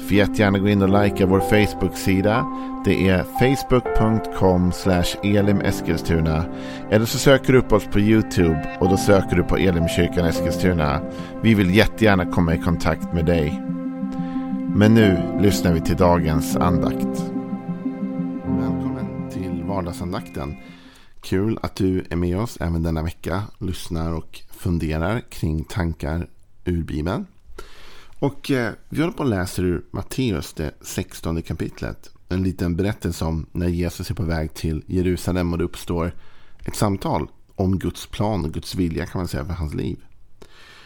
Får jättegärna gå in och likea vår Facebook-sida. Det är facebook.com elimeskilstuna. Eller så söker du upp oss på YouTube och då söker du på Elimkyrkan Eskilstuna. Vi vill jättegärna komma i kontakt med dig. Men nu lyssnar vi till dagens andakt. Välkommen till vardagsandakten. Kul att du är med oss även denna vecka. Lyssnar och funderar kring tankar ur Bibeln. Och eh, vi håller på och läser ur Matteus, det 16 kapitlet. En liten berättelse om när Jesus är på väg till Jerusalem och det uppstår ett samtal om Guds plan och Guds vilja kan man säga för hans liv.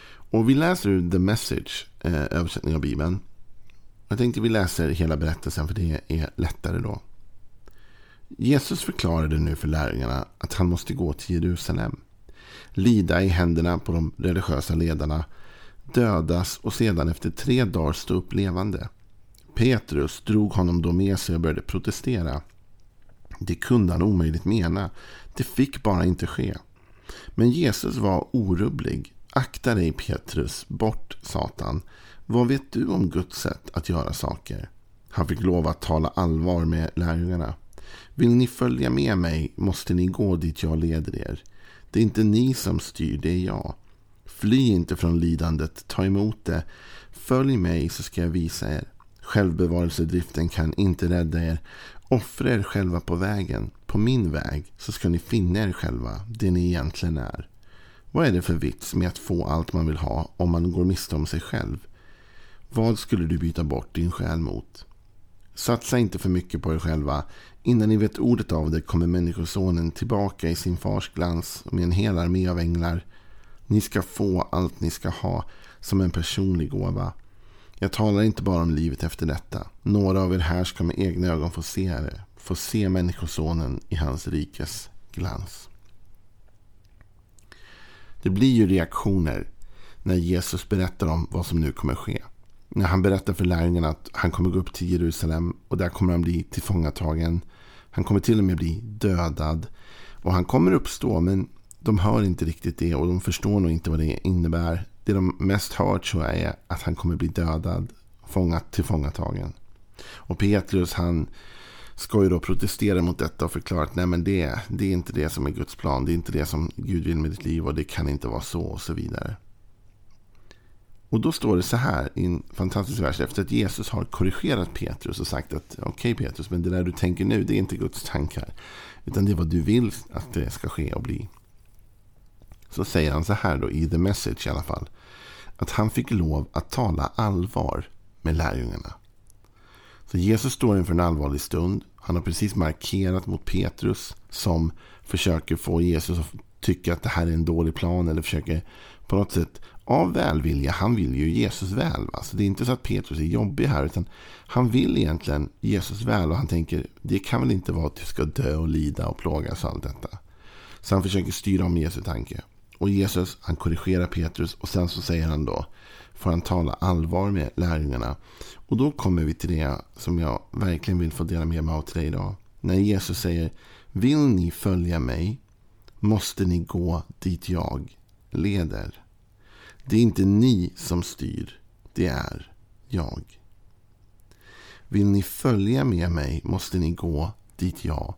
Och vi läser ur The Message, eh, översättning av Bibeln. Jag tänkte vi läser hela berättelsen för det är lättare då. Jesus förklarade nu för lärjungarna att han måste gå till Jerusalem. Lida i händerna på de religiösa ledarna dödas och sedan efter tre dagar stå upp levande. Petrus drog honom då med sig och började protestera. Det kunde han omöjligt mena. Det fick bara inte ske. Men Jesus var orubblig. Akta dig Petrus, bort Satan. Vad vet du om Guds sätt att göra saker? Han fick lov att tala allvar med lärjungarna. Vill ni följa med mig måste ni gå dit jag leder er. Det är inte ni som styr, det är jag. Fly inte från lidandet, ta emot det. Följ mig så ska jag visa er. Självbevarelsedriften kan inte rädda er. Offra er själva på vägen, på min väg, så ska ni finna er själva, det ni egentligen är. Vad är det för vits med att få allt man vill ha om man går miste om sig själv? Vad skulle du byta bort din själ mot? Satsa inte för mycket på er själva. Innan ni vet ordet av det kommer Människosonen tillbaka i sin fars glans med en hel armé av änglar. Ni ska få allt ni ska ha som en personlig gåva. Jag talar inte bara om livet efter detta. Några av er här ska med egna ögon få se det. Få se Människosonen i hans rikes glans. Det blir ju reaktioner när Jesus berättar om vad som nu kommer ske. När han berättar för lärjungarna att han kommer gå upp till Jerusalem och där kommer han bli tillfångatagen. Han kommer till och med bli dödad. Och han kommer uppstå men de hör inte riktigt det och de förstår nog inte vad det innebär. Det de mest hör tror jag är att han kommer bli dödad, fångat, tillfångatagen. Och Petrus han ska ju då protestera mot detta och förklara att nej men det, det är inte det som är Guds plan. Det är inte det som Gud vill med ditt liv och det kan inte vara så och så vidare. Och då står det så här i en fantastisk vers efter att Jesus har korrigerat Petrus och sagt att okej okay, Petrus, men det där du tänker nu det är inte Guds tankar. Utan det är vad du vill att det ska ske och bli. Så säger han så här då i The Message i alla fall. Att han fick lov att tala allvar med lärjungarna. Så Jesus står inför en allvarlig stund. Han har precis markerat mot Petrus som försöker få Jesus att tycka att det här är en dålig plan eller försöker på något sätt av välvilja. Han vill ju Jesus väl. Va? Så det är inte så att Petrus är jobbig här utan han vill egentligen Jesus väl och han tänker det kan väl inte vara att du ska dö och lida och plågas och allt detta. Så han försöker styra om Jesu tanke. Och Jesus han korrigerar Petrus och sen så säger han då får han tala allvar med lärjungarna. Och då kommer vi till det som jag verkligen vill få dela med mig av till dig idag. När Jesus säger vill ni följa mig måste ni gå dit jag leder. Det är inte ni som styr, det är jag. Vill ni följa med mig måste ni gå dit jag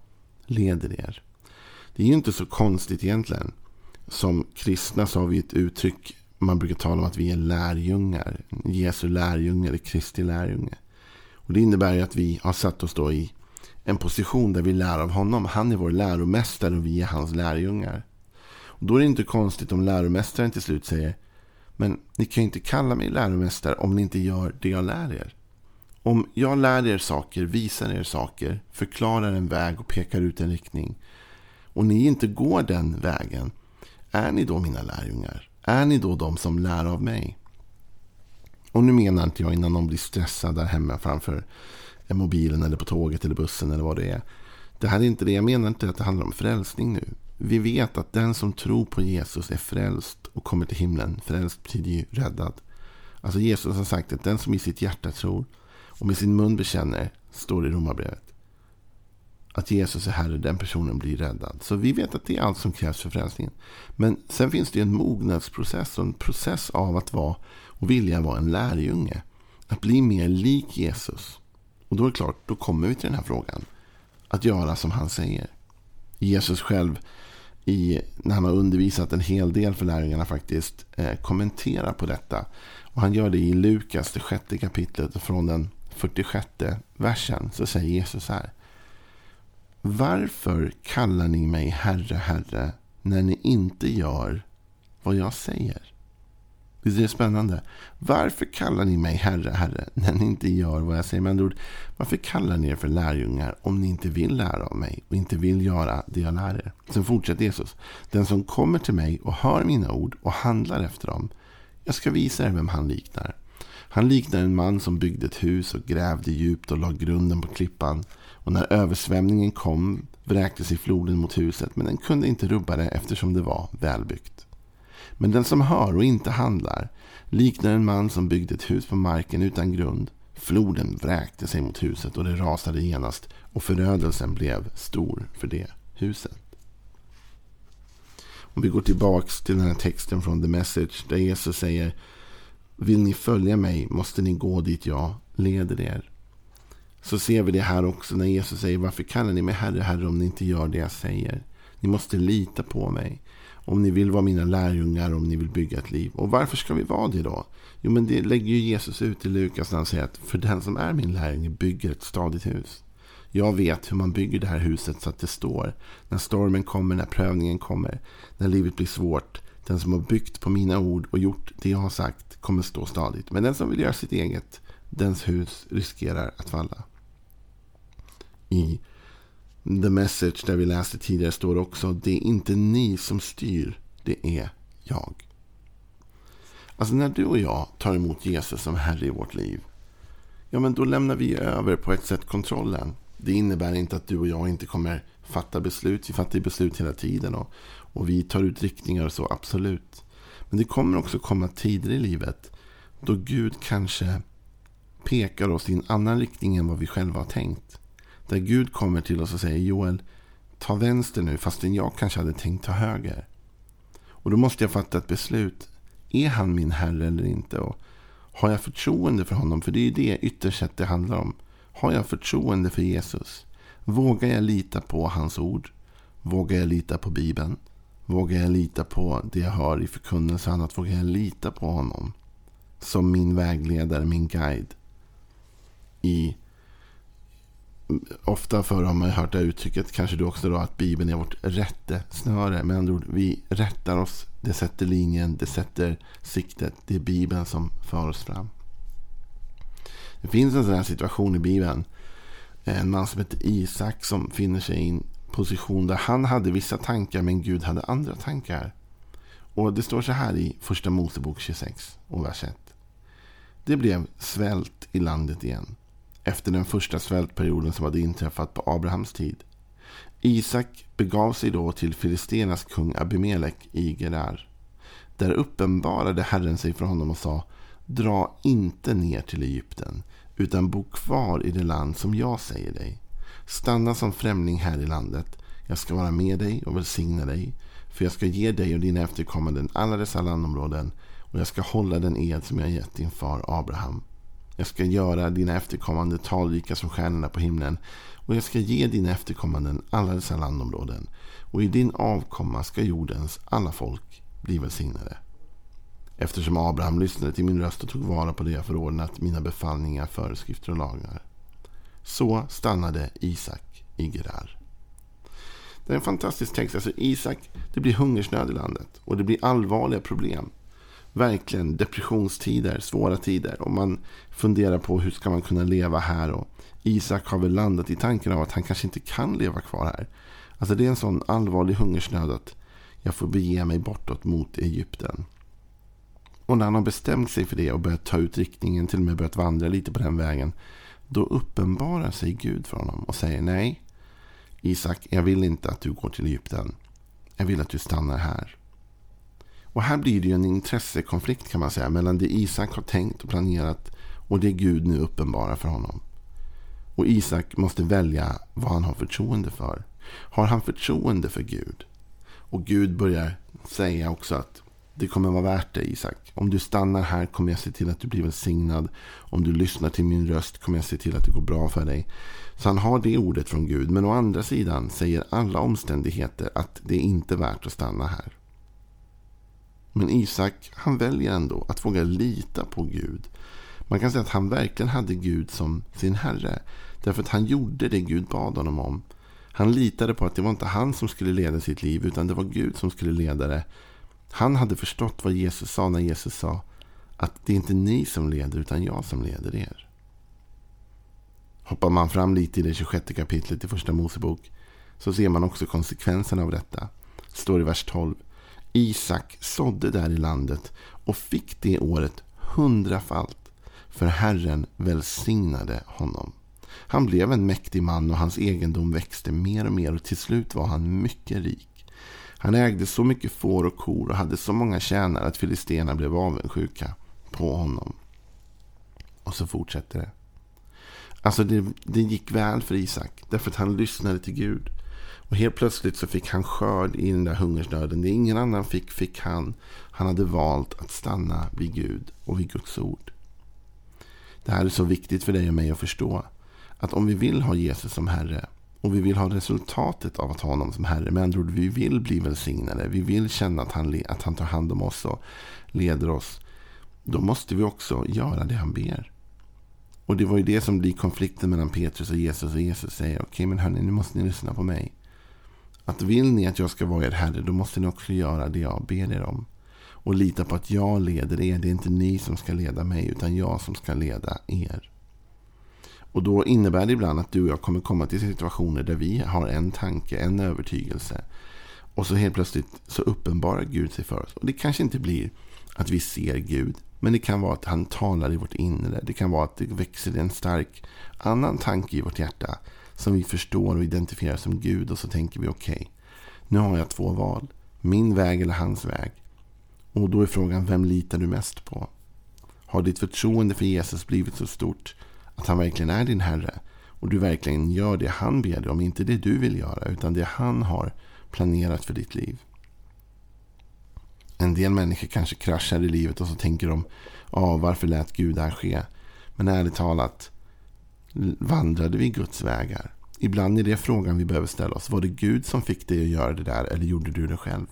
leder er. Det är ju inte så konstigt egentligen som kristna så har vi ett uttryck. Man brukar tala om att vi är lärjungar. Jesu lärjungar eller Kristi lärjunge. Och det innebär ju att vi har satt oss då i en position där vi lär av honom. Han är vår läromästare och vi är hans lärjungar. Och då är det inte konstigt om läromästaren till slut säger Men ni kan ju inte kalla mig läromästare om ni inte gör det jag lär er. Om jag lär er saker, visar er saker, förklarar en väg och pekar ut en riktning och ni inte går den vägen är ni då mina lärjungar? Är ni då de som lär av mig? Och nu menar inte jag innan någon blir stressad där hemma framför mobilen eller på tåget eller bussen eller vad det är. Det här är inte det. Jag menar inte att det handlar om frälsning nu. vi vet att den som tror på Jesus är frälst och kommer till himlen. Frälst betyder ju räddad. Alltså Jesus har sagt att den som i sitt hjärta tror och med sin mun bekänner, står i Romarbrevet, att Jesus är Herre, den personen blir räddad. Så vi vet att det är allt som krävs för frälsningen. Men sen finns det en mognadsprocess och en process av att vara och vilja vara en lärjunge. Att bli mer lik Jesus. Och då är det klart, då kommer vi till den här frågan. Att göra som han säger. Jesus själv, i, när han har undervisat en hel del för lärjungarna faktiskt, eh, kommenterar på detta. Och han gör det i Lukas, det sjätte kapitlet, från den 46 versen. Så säger Jesus här. Varför kallar ni mig Herre, Herre, när ni inte gör vad jag säger? Visst är det spännande? Varför kallar ni mig Herre, Herre, när ni inte gör vad jag säger? Med andra ord, varför kallar ni er för lärjungar om ni inte vill lära av mig och inte vill göra det jag lär er? Sen fortsätter Jesus. Den som kommer till mig och hör mina ord och handlar efter dem, jag ska visa er vem han liknar. Han liknar en man som byggde ett hus och grävde djupt och lade grunden på klippan. Och när översvämningen kom vräkte sig floden mot huset, men den kunde inte rubba det eftersom det var välbyggt. Men den som hör och inte handlar liknar en man som byggde ett hus på marken utan grund. Floden vräkte sig mot huset och det rasade genast och förödelsen blev stor för det huset. Om vi går tillbaks till den här texten från The Message där Jesus säger Vill ni följa mig måste ni gå dit jag leder er. Så ser vi det här också när Jesus säger Varför kallar ni mig Herre, Herre om ni inte gör det jag säger? Ni måste lita på mig. Om ni vill vara mina lärjungar, om ni vill bygga ett liv. Och varför ska vi vara det då? Jo, men det lägger ju Jesus ut i Lukas när han säger att för den som är min lärjunge bygger ett stadigt hus. Jag vet hur man bygger det här huset så att det står. När stormen kommer, när prövningen kommer, när livet blir svårt. Den som har byggt på mina ord och gjort det jag har sagt kommer stå stadigt. Men den som vill göra sitt eget, dens hus riskerar att falla. I The Message där vi läste tidigare står också det är inte ni som styr, det är jag. Alltså när du och jag tar emot Jesus som Herre i vårt liv. Ja men då lämnar vi över på ett sätt kontrollen. Det innebär inte att du och jag inte kommer fatta beslut. Vi fattar beslut hela tiden och, och vi tar ut riktningar och så, absolut. Men det kommer också komma tider i livet då Gud kanske pekar oss i en annan riktning än vad vi själva har tänkt. Där Gud kommer till oss och säger Joel, ta vänster nu fastän jag kanske hade tänkt ta höger. Och då måste jag fatta ett beslut. Är han min herre eller inte? Och har jag förtroende för honom? För det är ju det ytterst sett det handlar om. Har jag förtroende för Jesus? Vågar jag lita på hans ord? Vågar jag lita på Bibeln? Vågar jag lita på det jag hör i förkunnelse och annat? Vågar jag lita på honom? Som min vägledare, min guide. I ofta förr har man hört det uttrycket, kanske du också då, att Bibeln är vårt rättesnöre. Med andra ord, vi rättar oss, det sätter linjen, det sätter siktet. Det är Bibeln som för oss fram. Det finns en sån här situation i Bibeln. En man som heter Isak som finner sig i en position där han hade vissa tankar men Gud hade andra tankar. Och det står så här i första Mosebok 26 och vers 1. Det blev svält i landet igen efter den första svältperioden som hade inträffat på Abrahams tid. Isak begav sig då till Filistenas kung Abimelek i Gerar. Där uppenbarade Herren sig för honom och sa Dra inte ner till Egypten utan bo kvar i det land som jag säger dig. Stanna som främling här i landet. Jag ska vara med dig och välsigna dig. För jag ska ge dig och dina efterkommande alla dessa landområden och jag ska hålla den ed som jag gett din far Abraham. Jag ska göra dina efterkommande talrika som stjärnorna på himlen. Och jag ska ge dina efterkommanden alla dessa landområden. Och i din avkomma ska jordens alla folk bli välsignade. Eftersom Abraham lyssnade till min röst och tog vara på det jag förordnat, mina befallningar, föreskrifter och lagar. Så stannade Isak i Gerar. Det är en fantastisk text. Alltså Isak, det blir hungersnöd i landet och det blir allvarliga problem verkligen depressionstider, svåra tider. Och man funderar på hur ska man kunna leva här. Och Isak har väl landat i tanken av att han kanske inte kan leva kvar här. Alltså det är en sån allvarlig hungersnöd att jag får bege mig bortåt mot Egypten. Och när han har bestämt sig för det och börjat ta ut riktningen, till och med börjat vandra lite på den vägen. Då uppenbarar sig Gud för honom och säger nej. Isak, jag vill inte att du går till Egypten. Jag vill att du stannar här. Och här blir det ju en intressekonflikt kan man säga mellan det Isak har tänkt och planerat och det Gud nu uppenbarar för honom. Och Isak måste välja vad han har förtroende för. Har han förtroende för Gud? Och Gud börjar säga också att det kommer vara värt det Isak. Om du stannar här kommer jag se till att du blir välsignad. Om du lyssnar till min röst kommer jag se till att det går bra för dig. Så han har det ordet från Gud. Men å andra sidan säger alla omständigheter att det är inte värt att stanna här. Men Isak, han väljer ändå att våga lita på Gud. Man kan säga att han verkligen hade Gud som sin herre. Därför att han gjorde det Gud bad honom om. Han litade på att det var inte han som skulle leda sitt liv utan det var Gud som skulle leda det. Han hade förstått vad Jesus sa när Jesus sa att det är inte ni som leder utan jag som leder er. Hoppar man fram lite i det 26 kapitlet i första Mosebok så ser man också konsekvenserna av detta. Det står i vers 12. Isak sådde där i landet och fick det året hundrafalt för Herren välsignade honom. Han blev en mäktig man och hans egendom växte mer och mer och till slut var han mycket rik. Han ägde så mycket får och kor och hade så många tjänare att filisterna blev avundsjuka på honom. Och så fortsätter det. Alltså det, det gick väl för Isak därför att han lyssnade till Gud. Och helt plötsligt så fick han skörd i den där hungersnöden. Det ingen annan fick, fick han. Han hade valt att stanna vid Gud och vid Guds ord. Det här är så viktigt för dig och mig att förstå. Att om vi vill ha Jesus som Herre och vi vill ha resultatet av att ha honom som Herre. Med andra ord, vi vill bli välsignade. Vi vill känna att han, att han tar hand om oss och leder oss. Då måste vi också göra det han ber. Och det var ju det som blir konflikten mellan Petrus och Jesus. Och Jesus säger, okej okay, men hörni, nu måste ni lyssna på mig. Att vill ni att jag ska vara er Herre, då måste ni också göra det jag ber er om. Och lita på att jag leder er. Det är inte ni som ska leda mig, utan jag som ska leda er. Och då innebär det ibland att du och jag kommer komma till situationer där vi har en tanke, en övertygelse. Och så helt plötsligt så uppenbarar Gud sig för oss. Och det kanske inte blir att vi ser Gud. Men det kan vara att han talar i vårt inre. Det kan vara att det växer en stark annan tanke i vårt hjärta. Som vi förstår och identifierar som Gud. Och så tänker vi okej, okay, nu har jag två val. Min väg eller hans väg. Och då är frågan, vem litar du mest på? Har ditt förtroende för Jesus blivit så stort att han verkligen är din Herre? Och du verkligen gör det han ber dig om, inte det du vill göra, utan det han har planerat för ditt liv. En del människor kanske kraschar i livet och så tänker de, ja, varför lät Gud det här ske? Men ärligt talat, vandrade vi Guds vägar? Ibland är det frågan vi behöver ställa oss. Var det Gud som fick dig att göra det där eller gjorde du det själv?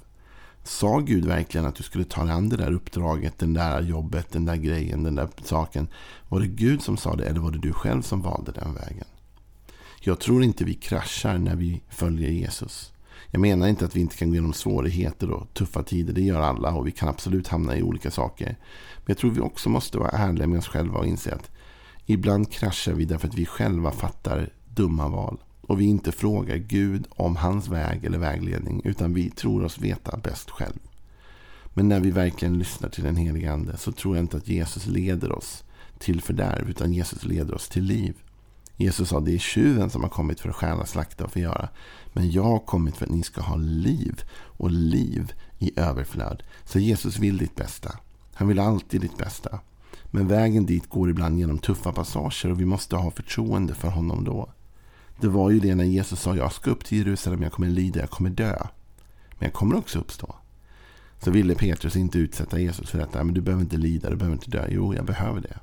Sa Gud verkligen att du skulle ta dig an det där uppdraget, den där jobbet, den där grejen, den där saken? Var det Gud som sa det eller var det du själv som valde den vägen? Jag tror inte vi kraschar när vi följer Jesus. Jag menar inte att vi inte kan gå igenom svårigheter och tuffa tider. Det gör alla och vi kan absolut hamna i olika saker. Men jag tror vi också måste vara ärliga med oss själva och inse att ibland kraschar vi därför att vi själva fattar dumma val. Och vi inte frågar Gud om hans väg eller vägledning. Utan vi tror oss veta bäst själv. Men när vi verkligen lyssnar till den helige Ande så tror jag inte att Jesus leder oss till fördärv. Utan Jesus leder oss till liv. Jesus sa det är tjuven som har kommit för att stjäla, slakta och förgöra. Men jag har kommit för att ni ska ha liv och liv i överflöd. Så Jesus vill ditt bästa. Han vill alltid ditt bästa. Men vägen dit går ibland genom tuffa passager och vi måste ha förtroende för honom då. Det var ju det när Jesus sa jag ska upp till Jerusalem, jag kommer lida, jag kommer dö. Men jag kommer också uppstå. Så ville Petrus inte utsätta Jesus för detta. Men du behöver inte lida, du behöver inte dö. Jo, jag behöver det.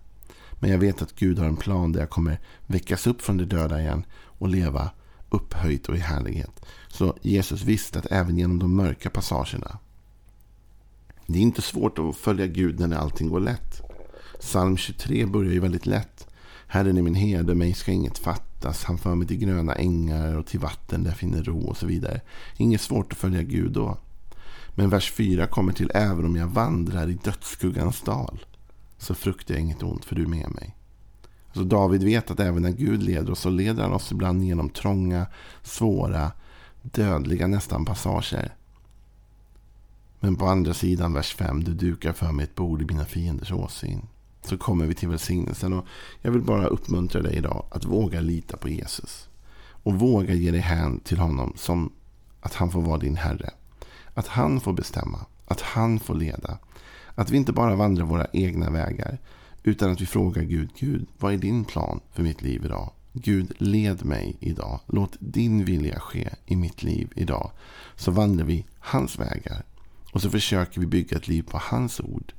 Men jag vet att Gud har en plan där jag kommer väckas upp från de döda igen och leva upphöjt och i härlighet. Så Jesus visste att även genom de mörka passagerna. Det är inte svårt att följa Gud när allting går lätt. Psalm 23 börjar ju väldigt lätt. Herren är min herde, mig ska inget fattas. Han för mig till gröna ängar och till vatten där jag finner ro och så vidare. Inget svårt att följa Gud då. Men vers 4 kommer till även om jag vandrar i dödsskuggans dal så fruktar jag inget ont för du är med mig. Alltså David vet att även när Gud leder oss så leder han oss ibland genom trånga, svåra, dödliga nästan passager. Men på andra sidan vers 5, du dukar för mig ett bord i mina fienders åsyn så kommer vi till välsignelsen. Och jag vill bara uppmuntra dig idag att våga lita på Jesus. Och våga ge dig hän till honom som att han får vara din Herre. Att han får bestämma. Att han får leda. Att vi inte bara vandrar våra egna vägar. Utan att vi frågar Gud, Gud, vad är din plan för mitt liv idag? Gud, led mig idag. Låt din vilja ske i mitt liv idag. Så vandrar vi hans vägar. Och så försöker vi bygga ett liv på hans ord.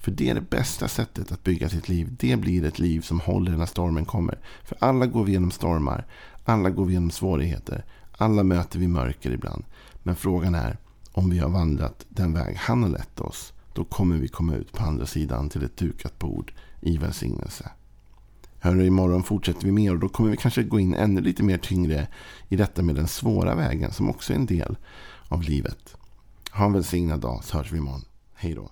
För det är det bästa sättet att bygga sitt liv. Det blir ett liv som håller när stormen kommer. För alla går vi genom stormar. Alla går vi genom svårigheter. Alla möter vi mörker ibland. Men frågan är om vi har vandrat den väg han har lett oss. Då kommer vi komma ut på andra sidan till ett dukat bord i välsignelse. Hörru, imorgon fortsätter vi mer och då kommer vi kanske gå in ännu lite mer tyngre i detta med den svåra vägen som också är en del av livet. Ha en välsignad dag så hörs vi imorgon. Hej då.